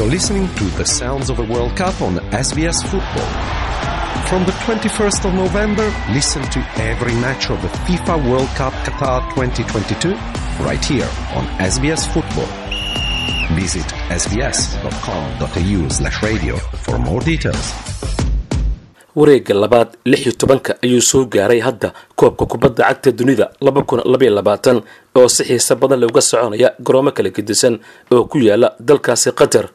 You're listening to the sounds of the World Cup on SBS Football. From the 21st of November, listen to every match of the FIFA World Cup Qatar 2022 right here on SBS Football. Visit sbs.com.au slash radio for more details. wareegga labaad lix iyo tobanka ayuu soo gaaray hadda koobka kubadda cagta dunida laba kun labaiyo labaatan oo si xiise badan looga soconaya garoomo kala gedisan oo ku yaalla dalkaasi qatar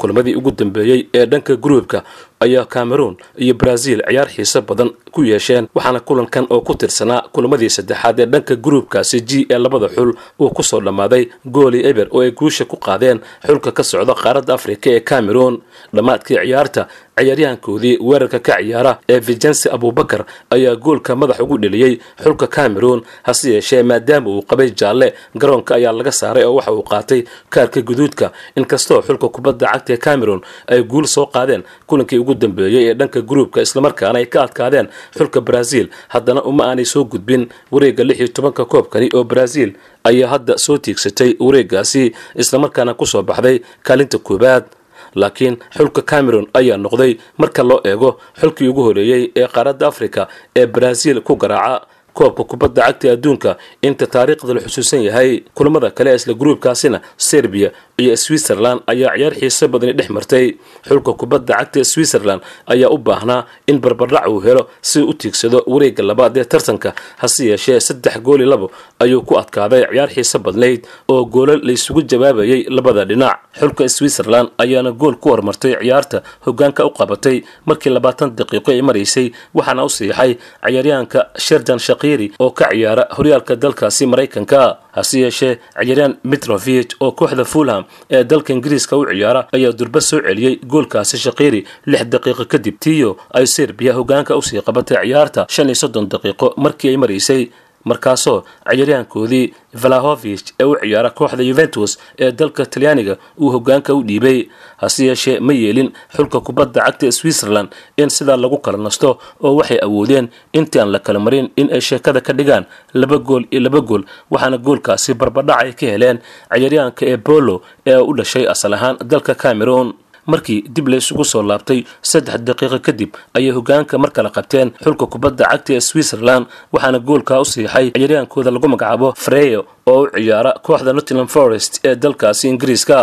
kulamadii ugu dambeeyey ee dhanka gruubka ayaa cameroon iyo brazil ciyaar xiise badan ku yeesheen waxaana kulankan oo ku tirsanaa kulamadii saddexaad ee dhanka gruubkaasi g ee labada xul uu ku soo dhammaaday gooli eber oo ay guusha ku qaadeen xulka ka socda qaaradda afrika ee cameroon. Dhammaadkii ciyaarta ciyaaryahankoodii weerarka ka ciyaara ee vigensi abubakar ayaa goolka madax ugu dheliyey xulka cameroon hase yeeshee maadaama uu qabay jaalle. Garoonka ayaa laga saaray oo waxa uu qaatay kaarka guduudka. Inkastoo xulka kubadda cagta ee cameroon ay guul soo qaadeen kulankii ugu dambeeyey ee dhanka gruubka islamarkaana ay ka adkaadeen xulka brazil. Haddana uma aanay soo gudbin wareegga lix iyo tobanka koobkani oo brazil ayaa hadda soo tiigsatay wareeggaasi islamarkaana ku soo baxday kaalinta koowaad. Laakiin xulka cameron ayaa noqday marka loo eego xulkii ugu horeeyey ee qaaradda africa ee brazil ku garaaca koobka kubadda cagta adduunka. Inta taariikhda la xusuusan yahay kulamada kale isla gruubkaasina serbiya iyo switzerland ayaa ciyaar xiise badani dhex martay. Xulka kubadda cagta switzerland ayaa u baahnaa in barbardhac uu helo si u tiigsado wareegga labaad ee tartanka. Hase yeeshee saddex gooli labo ayuu ku adkaaday ciyaar xiise badnayd oo goolo laysugu jawaabayay labada dhinac. Xulka switzerland ayaana gool ku hormartay ciyaarta hogaanka u qabatay markii labaatan daqiiqo ay maraysay waxaana u siixay ciyaaryahanka sherdan shakiri oo ka ciyaara horyaalka dalkaasi maraykanka hase yeeshee ciyaaryahan mitrovich oo kooxda fulham ee dalka ingiriiska u ciyaara ayaa durba soo celiyey goolkaasi shakiri lix daqiiqo kadib. Tiyo ay serbiya hogaanka u sii qabatay ciyaarta shan iyo soddon daqiiqo markii ay maraysay markaasoo ciyaaryahankoodii valahovich ee u ciyaara kooxda yuventus ee dalka talyaaniga uu hogaanka u dhiibay. Hase yeeshee ma yeelin xulka kubadda cagta switzerland in sidaa lagu kala nasto oo waxay awoodeen intii aan la kala marin in ay sheekada ka dhigaan laba gool iyo laba gool waxaana goolkaasi barbadhac ay ka heleen ciyaaryahanka ee bolo ee u dhashay asal ahaan dalka cameroon markii dib la isugu soo laabtay saddex daqiiqo kadib ayay hogaanka mar kale qabteen xulka kubadda cagta ee switzerland waxaana goolkaa u siixay ciyaaryahankooda lagu magacaabo freyo oo u ciyaara kooxda nottingham forest ee dalkaasi ingiriiska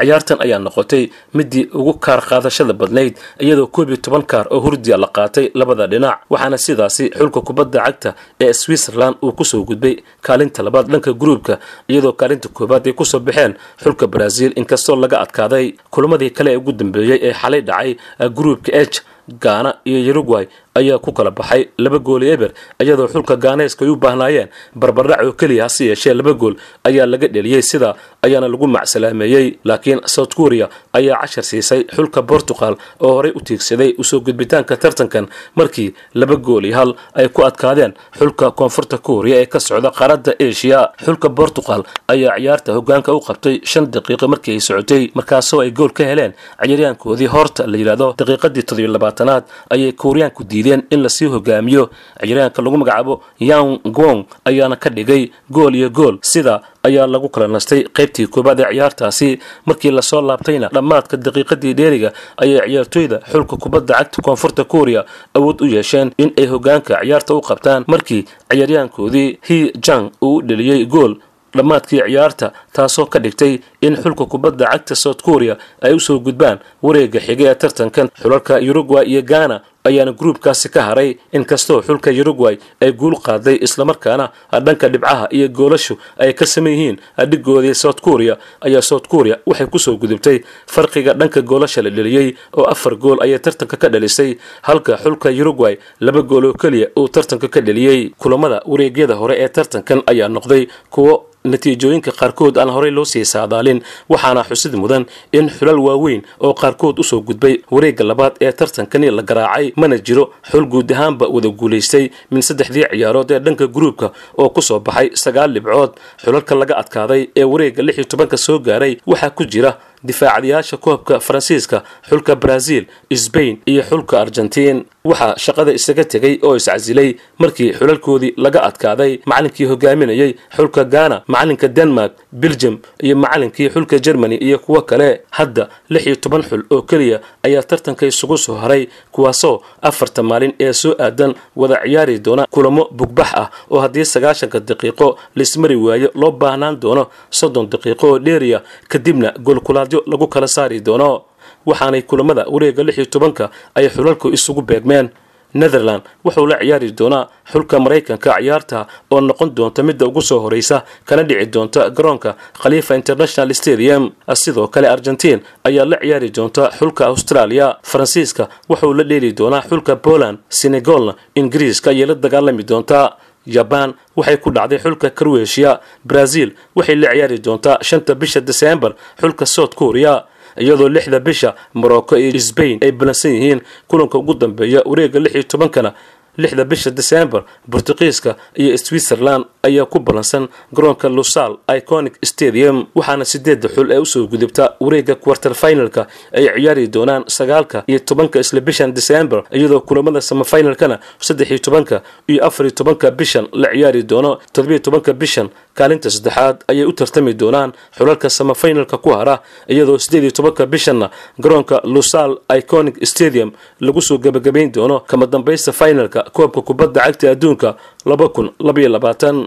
ciyaartan ayaa noqotay midii ugu kaar qaadashada badnayd iyadoo koob iyo toban kaar oo hurdiya la qaatay labada dhinac waxaana sidaasi xulka kubadda cagta ee switzerland uu ku soo gudbay kaalinta labaad dhanka gruubka iyadoo kaalinta koowaad ay ku soo baxeen xulka brazil inkastoo laga adkaaday kulamadii kale ee ugu dambeeyey ee xalay dhacay gruubka h gaana iyo uruguay ayaa ku kala baxay laba gooli eber iyadoo xulka gaaneeska ay u baahnaayeen barbardhac oo keliya hase yeeshee laba gool ayaa laga dheliyey sidaa ayaana lagu macsalaameeyey laakiin south korea ayaa cashar siisay xulka portugal oo horey u tiigsaday u soo gudbitaanka tartankan markii laba gool iyo hal ay ku adkaadeen xulka koonfurta korea ee ka socda qaaradda asia. Xulka portugal ayaa ciyaarta hogaanka u qabtay shan daqiiqo markii ay socotay markaasoo ay gool ka heleen ciyaaryahankoodii horta la yidhaahdo daqiiqadii toddobiyo labaatanaad ayay kooriyaanku diideen in la sii hogaamiyo. Ciyaaryahanka lagu magacaabo yang gong ayaana ka dhigay gool iyo gool. Sida ayaa lagu kala nastay qaybtii koobaad ee ciyaartaasi. Markii la soo laabtayna dhammaadka daqiiqadii dheeriga ayay ciyaartoyda xulka kubadda cagta koonfurta korea awood u yeesheen in ay hogaanka ciyaarta u qabtaan. Markii ciyaaryahankoodii hi jang uu u dheliyey gool dhammaadkii ciyaarta taasoo ka dhigtay in xulka kubadda cagta south korea ay u soo gudbaan wareegga xiga ee tartankan. Xulalka uruguay iyo ghana ayaana gruubkaasi ka haray inkastoo xulka uruguay ay guul qaaday islamarkaana dhanka dhibcaha iyo goolashu ay ka saman yihiin dhigoodii south korea ayaa south korea waxay ku soo gudubtay farqiga dhanka goolasha la dheliyey oo afar gool ayay tartanka ka dhalisay halka xulka uruguay laba gool oo keliya uu tartanka ka dheliyey kulamada wareegyada hore ee tartankan ayaa noqday kuwo natiijooyinka qaarkood aan horey loo sii saadaalin waxaana xusid mudan in xulal waaweyn oo qaarkood u soo gudbay wareegga labaad ee tartankani la garaacay mana jiro xul guud ahaanba wada guulaystay min saddexdii ciyaarood ee dhanka gruubka oo ku soo baxay sagaal dhibcood xulalka laga adkaaday ee wareegga lix iyo tobanka soo gaaray waxaa ku jira difaacadayaasha koobka faransiiska xulka brazil sbain iyo xulka argentiin. Waxaa shaqada isaga tegay oo iscasilay markii xulalkoodii laga adkaaday macalinkii hogaaminayay xulka ghana macalinka denmark belgium iyo macalinkii xulka germany iyo kuwo kale. Hadda lix iyo toban xul oo keliya ayaa tartanka isugu soo haray kuwaasoo afarta maalin ee soo aadan wada ciyaari doona kulamo bugbax ah oo haddii sagaashanka daqiiqo laismari waayo loo baahnaan doono soddon daqiiqo oo dheeriya kadibna goolkulaadyo lagu kala saari doono waxaanay kulamada wareega lix iyo tobanka ay xulalku isugu beegmeen. Netherland wuxuu la ciyaari doonaa xulka maraykanka ciyaarta oo noqon doonta midda ugu soo horeysa kana dhici doonta garoonka khaliifa international stadium. Sidoo kale argentiin ayaa la ciyaari doonta xulka australia. Faransiiska wuxuu la dheeli doonaa xulka poland senegalna ingiriiska ayay la dagaalami doontaa jabaan waxay ku dhacday xulka croatia brazil waxay la ciyaari doontaa shanta bisha desembar xulka south korea iyadoo lixda bisha morocco iyo sbain ay balansan yihiin kulanka ugu dambeeya wareega lix iyo tobankana lixda bisha desembar bortuqiiska iyo switzerland ayaa ku ballansan garoonka lusal iconic stadium waxaana sideedda xul ee u soo gudubta wareega quarter finalka ay ciyaari doonaan sagaalka iyo tobanka isla bishan desembar iyadoo kulamada samafinalkana saddex iyo tobanka iyo afar iyo tobanka bishan la ciyaari doono. Toddobiyo tobanka bishan kaalinta saddexaad ayay u tartami doonaan xulalka samafinalka ku hara iyadoo sideed iyo tobanka bishanna garoonka lusal iconic stadium lagu soo gebagabayn doono. Kama dambaysta finalka koobka kubadda cagta adduunka laba kun labaiyo labaatan